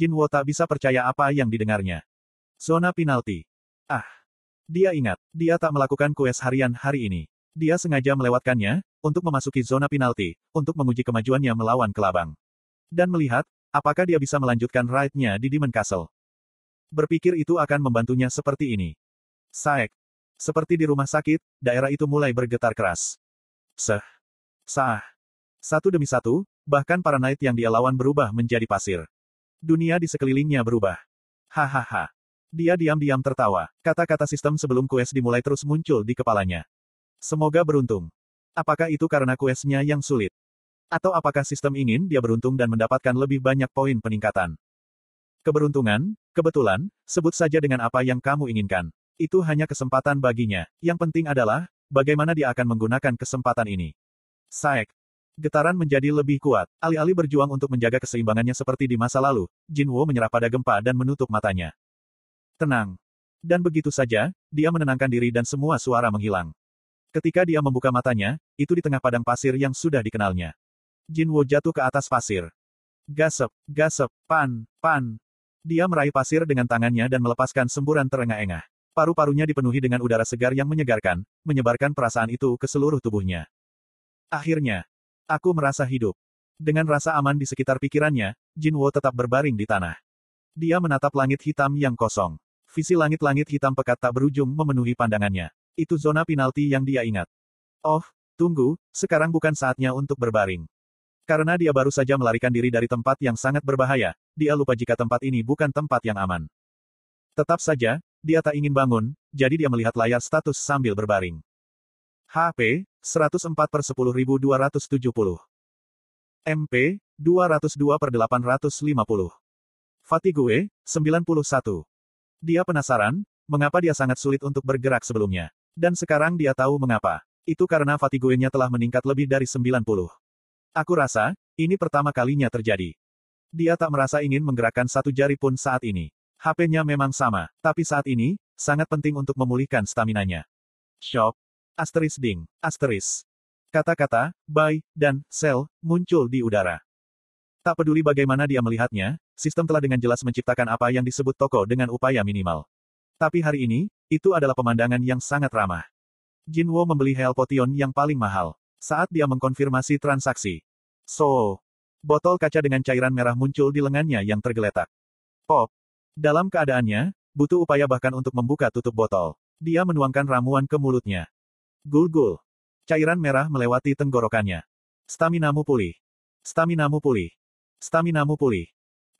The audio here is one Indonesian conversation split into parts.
Jinwo tak bisa percaya apa yang didengarnya. Zona penalti. Ah. Dia ingat, dia tak melakukan kues harian hari ini. Dia sengaja melewatkannya, untuk memasuki zona penalti, untuk menguji kemajuannya melawan kelabang. Dan melihat, apakah dia bisa melanjutkan ride-nya di Demon Castle. Berpikir itu akan membantunya seperti ini. Saek. Seperti di rumah sakit, daerah itu mulai bergetar keras. Seh. Sah. Satu demi satu, bahkan para knight yang dia lawan berubah menjadi pasir. Dunia di sekelilingnya berubah. Hahaha. Dia diam-diam tertawa. Kata-kata sistem sebelum quest dimulai terus muncul di kepalanya. Semoga beruntung. Apakah itu karena questnya yang sulit? Atau apakah sistem ingin dia beruntung dan mendapatkan lebih banyak poin peningkatan? Keberuntungan, kebetulan, sebut saja dengan apa yang kamu inginkan. Itu hanya kesempatan baginya. Yang penting adalah, bagaimana dia akan menggunakan kesempatan ini. Saek. Getaran menjadi lebih kuat. Alih-alih berjuang untuk menjaga keseimbangannya seperti di masa lalu, Jinwo menyerah pada gempa dan menutup matanya. Tenang. Dan begitu saja, dia menenangkan diri dan semua suara menghilang. Ketika dia membuka matanya, itu di tengah padang pasir yang sudah dikenalnya. Jinwo jatuh ke atas pasir. Gasep, gasep, pan, pan. Dia meraih pasir dengan tangannya dan melepaskan semburan terengah-engah. Paru-parunya dipenuhi dengan udara segar yang menyegarkan, menyebarkan perasaan itu ke seluruh tubuhnya. Akhirnya, aku merasa hidup. Dengan rasa aman di sekitar pikirannya, Jinwo tetap berbaring di tanah. Dia menatap langit hitam yang kosong. Visi langit-langit hitam pekat tak berujung memenuhi pandangannya. Itu zona penalti yang dia ingat. Oh, tunggu, sekarang bukan saatnya untuk berbaring. Karena dia baru saja melarikan diri dari tempat yang sangat berbahaya, dia lupa jika tempat ini bukan tempat yang aman. Tetap saja, dia tak ingin bangun, jadi dia melihat layar status sambil berbaring. HP, 104 per 10.270. MP, 202 per 850. Fatigue, 91. Dia penasaran, mengapa dia sangat sulit untuk bergerak sebelumnya. Dan sekarang dia tahu mengapa. Itu karena fatiguenya telah meningkat lebih dari 90. Aku rasa, ini pertama kalinya terjadi. Dia tak merasa ingin menggerakkan satu jari pun saat ini. HP-nya memang sama, tapi saat ini, sangat penting untuk memulihkan staminanya. Shop. Asteris ding, asteris. Kata-kata, buy, dan sell, muncul di udara. Tak peduli bagaimana dia melihatnya, sistem telah dengan jelas menciptakan apa yang disebut toko dengan upaya minimal. Tapi hari ini, itu adalah pemandangan yang sangat ramah. Jinwo membeli Hell Potion yang paling mahal. Saat dia mengkonfirmasi transaksi. So, botol kaca dengan cairan merah muncul di lengannya yang tergeletak. Pop. Dalam keadaannya, butuh upaya bahkan untuk membuka tutup botol. Dia menuangkan ramuan ke mulutnya. Gul-gul. Cairan merah melewati tenggorokannya. Staminamu pulih. Staminamu pulih. Staminamu pulih.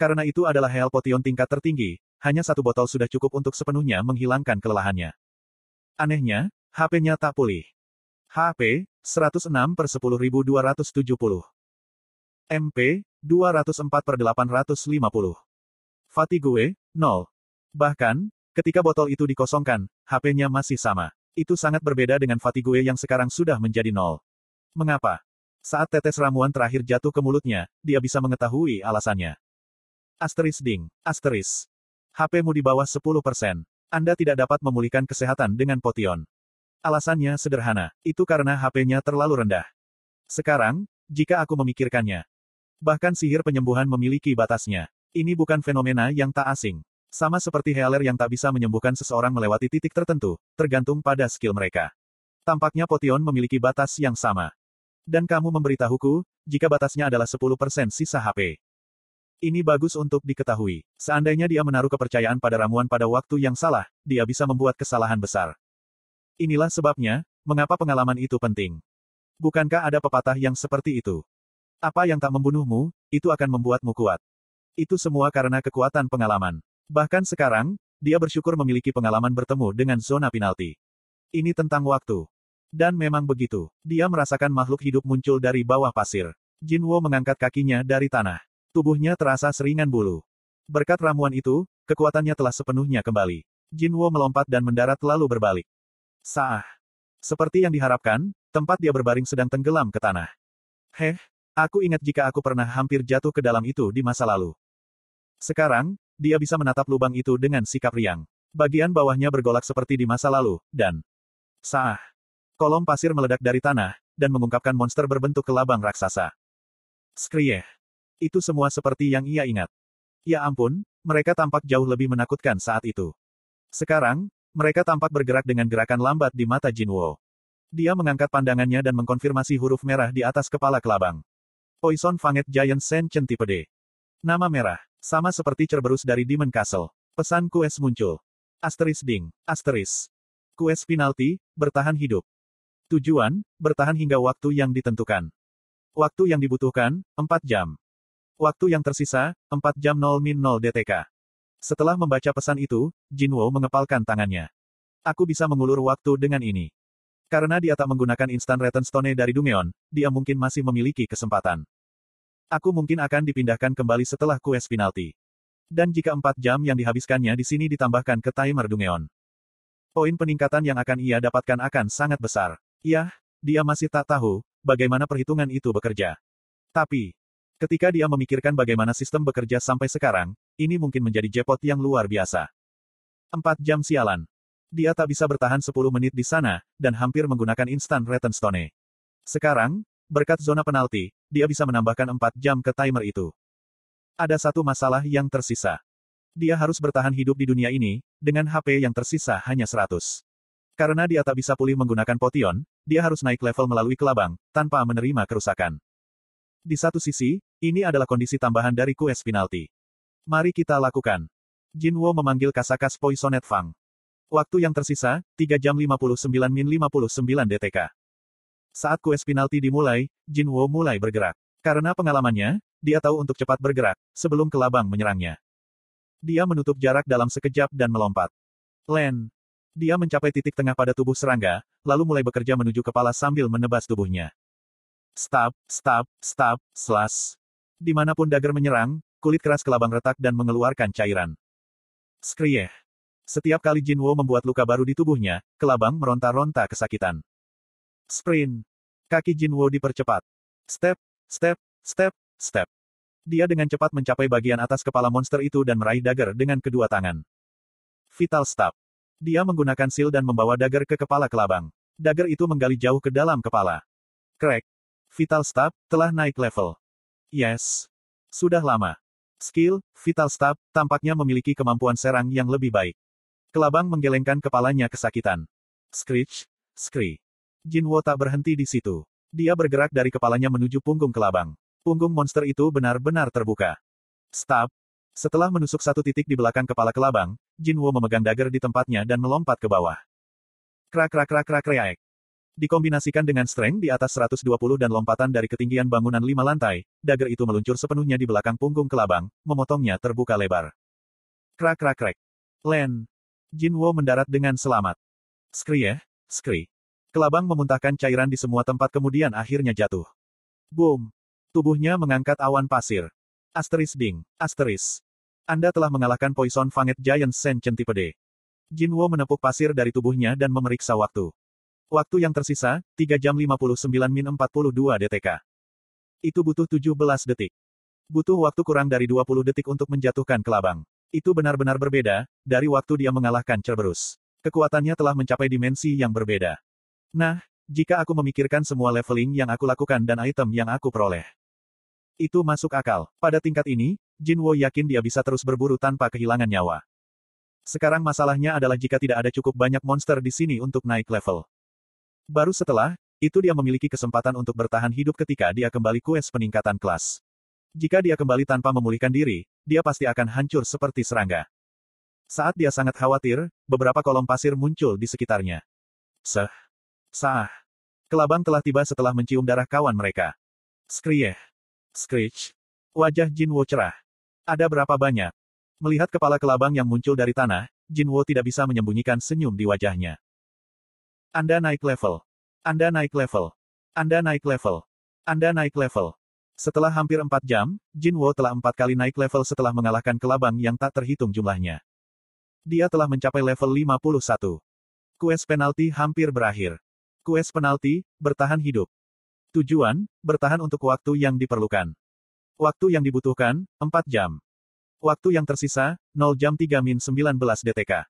Karena itu adalah Hell Potion tingkat tertinggi, hanya satu botol sudah cukup untuk sepenuhnya menghilangkan kelelahannya. Anehnya, HP-nya tak pulih. HP, 106 per 10.270. MP, 204 per 850. Fatigue, 0. Bahkan, ketika botol itu dikosongkan, HP-nya masih sama. Itu sangat berbeda dengan Fatigue yang sekarang sudah menjadi nol. Mengapa? Saat tetes ramuan terakhir jatuh ke mulutnya, dia bisa mengetahui alasannya. Asteris ding, asteris. HP-mu di bawah 10%. Anda tidak dapat memulihkan kesehatan dengan potion. Alasannya sederhana, itu karena HP-nya terlalu rendah. Sekarang, jika aku memikirkannya. Bahkan sihir penyembuhan memiliki batasnya. Ini bukan fenomena yang tak asing. Sama seperti healer yang tak bisa menyembuhkan seseorang melewati titik tertentu, tergantung pada skill mereka. Tampaknya potion memiliki batas yang sama. Dan kamu memberitahuku, jika batasnya adalah 10% sisa HP. Ini bagus untuk diketahui. Seandainya dia menaruh kepercayaan pada ramuan pada waktu yang salah, dia bisa membuat kesalahan besar. Inilah sebabnya, mengapa pengalaman itu penting. Bukankah ada pepatah yang seperti itu? Apa yang tak membunuhmu, itu akan membuatmu kuat. Itu semua karena kekuatan pengalaman. Bahkan sekarang, dia bersyukur memiliki pengalaman bertemu dengan zona penalti. Ini tentang waktu. Dan memang begitu. Dia merasakan makhluk hidup muncul dari bawah pasir. Jinwo mengangkat kakinya dari tanah. Tubuhnya terasa seringan bulu. Berkat ramuan itu, kekuatannya telah sepenuhnya kembali. Jinwo melompat dan mendarat lalu berbalik. Sah. Seperti yang diharapkan, tempat dia berbaring sedang tenggelam ke tanah. Heh, aku ingat jika aku pernah hampir jatuh ke dalam itu di masa lalu. Sekarang, dia bisa menatap lubang itu dengan sikap riang. Bagian bawahnya bergolak seperti di masa lalu, dan... Sah. Kolom pasir meledak dari tanah, dan mengungkapkan monster berbentuk kelabang raksasa. Skrieh. Itu semua seperti yang ia ingat. Ya ampun, mereka tampak jauh lebih menakutkan saat itu. Sekarang, mereka tampak bergerak dengan gerakan lambat di mata Jinwo. Dia mengangkat pandangannya dan mengkonfirmasi huruf merah di atas kepala kelabang. Poison Fanged Giant Sen tipe D. Nama merah. Sama seperti Cerberus dari Demon Castle. Pesan quest muncul. Asteris ding. Asteris. Quest penalti, bertahan hidup. Tujuan, bertahan hingga waktu yang ditentukan. Waktu yang dibutuhkan, 4 jam. Waktu yang tersisa, 4 jam 0 min 0 DTK. Setelah membaca pesan itu, Jinwo mengepalkan tangannya. Aku bisa mengulur waktu dengan ini. Karena dia tak menggunakan instant return stone dari Dungeon, dia mungkin masih memiliki kesempatan. Aku mungkin akan dipindahkan kembali setelah quest penalti. Dan jika 4 jam yang dihabiskannya di sini ditambahkan ke timer Dungeon. Poin peningkatan yang akan ia dapatkan akan sangat besar. Ya, dia masih tak tahu, bagaimana perhitungan itu bekerja. Tapi, ketika dia memikirkan bagaimana sistem bekerja sampai sekarang, ini mungkin menjadi jackpot yang luar biasa. Empat jam sialan. Dia tak bisa bertahan 10 menit di sana, dan hampir menggunakan instant return stone. Sekarang, berkat zona penalti, dia bisa menambahkan 4 jam ke timer itu. Ada satu masalah yang tersisa. Dia harus bertahan hidup di dunia ini, dengan HP yang tersisa hanya 100. Karena dia tak bisa pulih menggunakan potion, dia harus naik level melalui kelabang, tanpa menerima kerusakan. Di satu sisi, ini adalah kondisi tambahan dari quest penalti. Mari kita lakukan. Jinwo memanggil Kasakas Poisonet Fang. Waktu yang tersisa, 3 jam 59 min 59 DTK. Saat quest penalti dimulai, Jinwo mulai bergerak. Karena pengalamannya, dia tahu untuk cepat bergerak, sebelum kelabang menyerangnya. Dia menutup jarak dalam sekejap dan melompat. Len, dia mencapai titik tengah pada tubuh serangga, lalu mulai bekerja menuju kepala sambil menebas tubuhnya. Stab, stab, stab, slash. Di mana pun dagger menyerang, kulit keras kelabang retak dan mengeluarkan cairan. Skrieh. Setiap kali Jinwo membuat luka baru di tubuhnya, kelabang meronta-ronta kesakitan. Sprint. Kaki Jinwo dipercepat. Step, step, step, step. Dia dengan cepat mencapai bagian atas kepala monster itu dan meraih dagger dengan kedua tangan. Vital Stab. Dia menggunakan seal dan membawa dagger ke kepala kelabang. Dagger itu menggali jauh ke dalam kepala. Crack. Vital Stab, telah naik level. Yes. Sudah lama. Skill, Vital Stab, tampaknya memiliki kemampuan serang yang lebih baik. Kelabang menggelengkan kepalanya kesakitan. Screech, scree. Jinwo tak berhenti di situ. Dia bergerak dari kepalanya menuju punggung kelabang. Punggung monster itu benar-benar terbuka. Stab. Setelah menusuk satu titik di belakang kepala kelabang, Jinwo memegang dagger di tempatnya dan melompat ke bawah. Krak krak krak krak kreak. Dikombinasikan dengan strength di atas 120 dan lompatan dari ketinggian bangunan lima lantai, dagger itu meluncur sepenuhnya di belakang punggung kelabang, memotongnya terbuka lebar. Krak krak krak. Len. Jinwo mendarat dengan selamat. Skri ya, skri. Kelabang memuntahkan cairan di semua tempat kemudian akhirnya jatuh. Boom. Tubuhnya mengangkat awan pasir. Asteris ding, asteris. Anda telah mengalahkan Poison Fanged Giant Sen tipe D. Jinwo menepuk pasir dari tubuhnya dan memeriksa waktu. Waktu yang tersisa, 3 jam 59 min 42 DTK. Itu butuh 17 detik. Butuh waktu kurang dari 20 detik untuk menjatuhkan kelabang. Itu benar-benar berbeda, dari waktu dia mengalahkan Cerberus. Kekuatannya telah mencapai dimensi yang berbeda. Nah, jika aku memikirkan semua leveling yang aku lakukan dan item yang aku peroleh. Itu masuk akal. Pada tingkat ini, Jinwo yakin dia bisa terus berburu tanpa kehilangan nyawa. Sekarang masalahnya adalah jika tidak ada cukup banyak monster di sini untuk naik level. Baru setelah, itu dia memiliki kesempatan untuk bertahan hidup ketika dia kembali quest peningkatan kelas. Jika dia kembali tanpa memulihkan diri, dia pasti akan hancur seperti serangga. Saat dia sangat khawatir, beberapa kolom pasir muncul di sekitarnya. Seh. Sah. Kelabang telah tiba setelah mencium darah kawan mereka. Skrieh. Screech. Wajah Jinwo cerah. Ada berapa banyak? Melihat kepala kelabang yang muncul dari tanah, Jinwo tidak bisa menyembunyikan senyum di wajahnya. Anda naik level. Anda naik level. Anda naik level. Anda naik level. Setelah hampir empat jam, Jinwo telah empat kali naik level setelah mengalahkan kelabang yang tak terhitung jumlahnya. Dia telah mencapai level 51. Quest penalti hampir berakhir. Quest penalti, bertahan hidup. Tujuan, bertahan untuk waktu yang diperlukan. Waktu yang dibutuhkan, 4 jam. Waktu yang tersisa, 0 jam 3 min 19 DTK.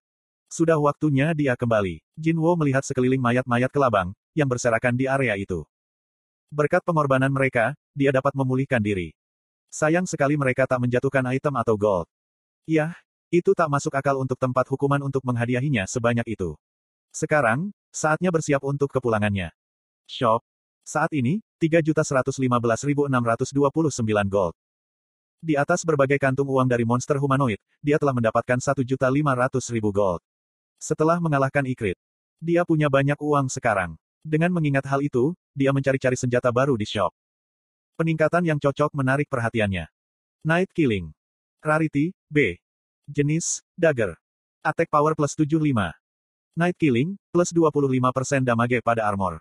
Sudah waktunya dia kembali. Jinwo melihat sekeliling mayat-mayat kelabang, yang berserakan di area itu. Berkat pengorbanan mereka, dia dapat memulihkan diri. Sayang sekali mereka tak menjatuhkan item atau gold. Yah, itu tak masuk akal untuk tempat hukuman untuk menghadiahinya sebanyak itu. Sekarang, saatnya bersiap untuk kepulangannya. Shop. Saat ini, 3.115.629 gold. Di atas berbagai kantung uang dari monster humanoid, dia telah mendapatkan 1.500.000 gold. Setelah mengalahkan Ikrit, dia punya banyak uang sekarang. Dengan mengingat hal itu, dia mencari-cari senjata baru di shop. Peningkatan yang cocok menarik perhatiannya. Night Killing. Rarity, B. Jenis, Dagger. Attack Power plus 75. Night Killing, plus 25% damage pada armor.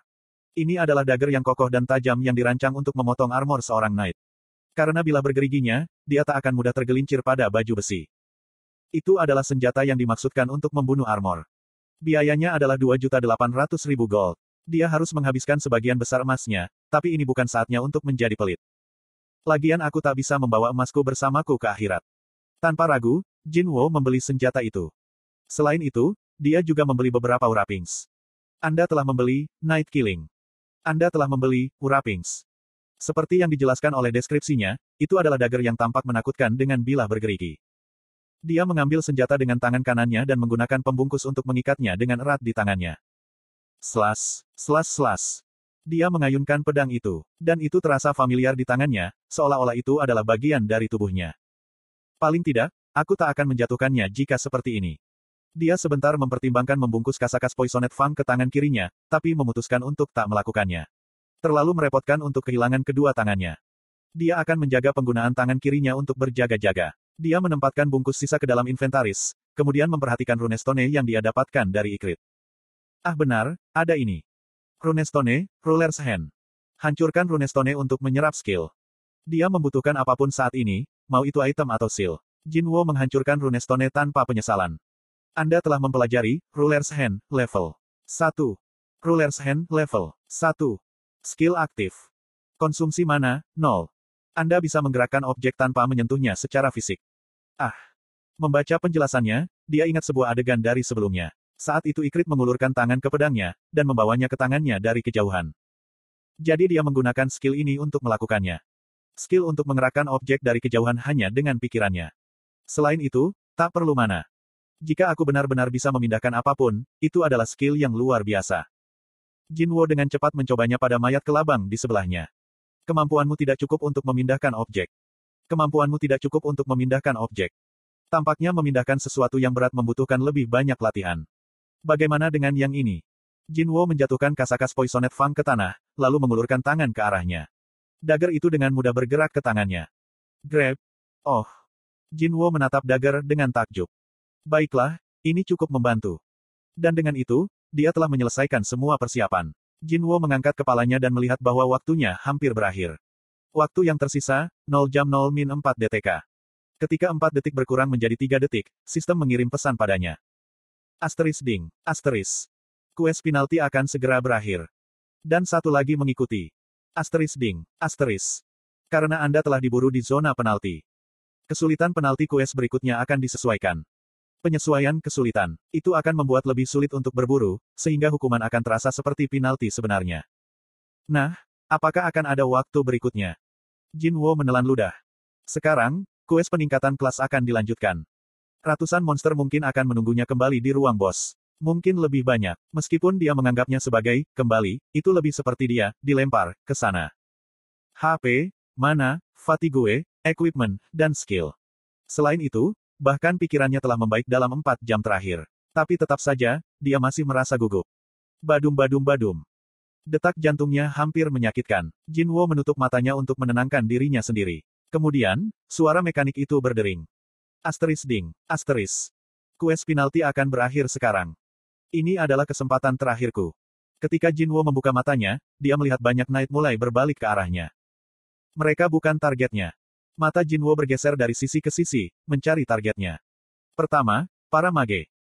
Ini adalah dagger yang kokoh dan tajam yang dirancang untuk memotong armor seorang knight. Karena bila bergeriginya, dia tak akan mudah tergelincir pada baju besi. Itu adalah senjata yang dimaksudkan untuk membunuh armor. Biayanya adalah 2.800.000 gold. Dia harus menghabiskan sebagian besar emasnya, tapi ini bukan saatnya untuk menjadi pelit. Lagian aku tak bisa membawa emasku bersamaku ke akhirat. Tanpa ragu, Jin Wo membeli senjata itu. Selain itu, dia juga membeli beberapa wrappings. Anda telah membeli Night Killing. Anda telah membeli Wrappings. Seperti yang dijelaskan oleh deskripsinya, itu adalah dagger yang tampak menakutkan dengan bilah bergerigi. Dia mengambil senjata dengan tangan kanannya dan menggunakan pembungkus untuk mengikatnya dengan erat di tangannya. Slash, slash slash. Dia mengayunkan pedang itu, dan itu terasa familiar di tangannya, seolah-olah itu adalah bagian dari tubuhnya. Paling tidak, aku tak akan menjatuhkannya jika seperti ini. Dia sebentar mempertimbangkan membungkus kasakas Poisonet Fang ke tangan kirinya, tapi memutuskan untuk tak melakukannya. Terlalu merepotkan untuk kehilangan kedua tangannya. Dia akan menjaga penggunaan tangan kirinya untuk berjaga-jaga. Dia menempatkan bungkus sisa ke dalam inventaris, kemudian memperhatikan runestone yang dia dapatkan dari Ikrit. Ah benar, ada ini. Runestone, Ruler's Hand. Hancurkan runestone untuk menyerap skill. Dia membutuhkan apa pun saat ini, mau itu item atau seal. Jinwo menghancurkan runestone tanpa penyesalan. Anda telah mempelajari Ruler's Hand level 1. Ruler's Hand level 1. Skill aktif. Konsumsi mana 0. Anda bisa menggerakkan objek tanpa menyentuhnya secara fisik. Ah. Membaca penjelasannya, dia ingat sebuah adegan dari sebelumnya. Saat itu Ikrit mengulurkan tangan ke pedangnya, dan membawanya ke tangannya dari kejauhan. Jadi dia menggunakan skill ini untuk melakukannya. Skill untuk mengerahkan objek dari kejauhan hanya dengan pikirannya. Selain itu, tak perlu mana. Jika aku benar-benar bisa memindahkan apa pun, itu adalah skill yang luar biasa. Jinwo dengan cepat mencobanya pada mayat kelabang di sebelahnya. Kemampuanmu tidak cukup untuk memindahkan objek. Kemampuanmu tidak cukup untuk memindahkan objek. Tampaknya memindahkan sesuatu yang berat membutuhkan lebih banyak latihan. Bagaimana dengan yang ini? Jinwo menjatuhkan kasakas Poisonet Fang ke tanah, lalu mengulurkan tangan ke arahnya. Dagger itu dengan mudah bergerak ke tangannya. Grab. Oh. Jinwo menatap dagger dengan takjub. Baiklah, ini cukup membantu. Dan dengan itu, dia telah menyelesaikan semua persiapan. Jinwo mengangkat kepalanya dan melihat bahwa waktunya hampir berakhir. Waktu yang tersisa, 0 jam 0 min 4 DTK. Ketika 4 detik berkurang menjadi 3 detik, sistem mengirim pesan padanya. Asteris ding, asteris. Quest penalti akan segera berakhir. Dan satu lagi mengikuti. Asteris ding, asteris. Karena Anda telah diburu di zona penalti. Kesulitan penalti quest berikutnya akan disesuaikan. Penyesuaian kesulitan. Itu akan membuat lebih sulit untuk berburu, sehingga hukuman akan terasa seperti penalti sebenarnya. Nah, apakah akan ada waktu berikutnya? Jinwo menelan ludah. Sekarang, kues peningkatan kelas akan dilanjutkan. Ratusan monster mungkin akan menunggunya kembali di ruang bos. Mungkin lebih banyak. Meskipun dia menganggapnya sebagai, kembali, itu lebih seperti dia, dilempar, ke sana. HP, mana, fatigue, equipment, dan skill. Selain itu, Bahkan pikirannya telah membaik dalam empat jam terakhir. Tapi tetap saja, dia masih merasa gugup. Badum-badum-badum. Detak jantungnya hampir menyakitkan. Jinwo menutup matanya untuk menenangkan dirinya sendiri. Kemudian, suara mekanik itu berdering. Asteris ding, asteris. Quest penalti akan berakhir sekarang. Ini adalah kesempatan terakhirku. Ketika Jinwo membuka matanya, dia melihat banyak knight mulai berbalik ke arahnya. Mereka bukan targetnya. Mata Jinwo bergeser dari sisi ke sisi, mencari targetnya. Pertama, para mage.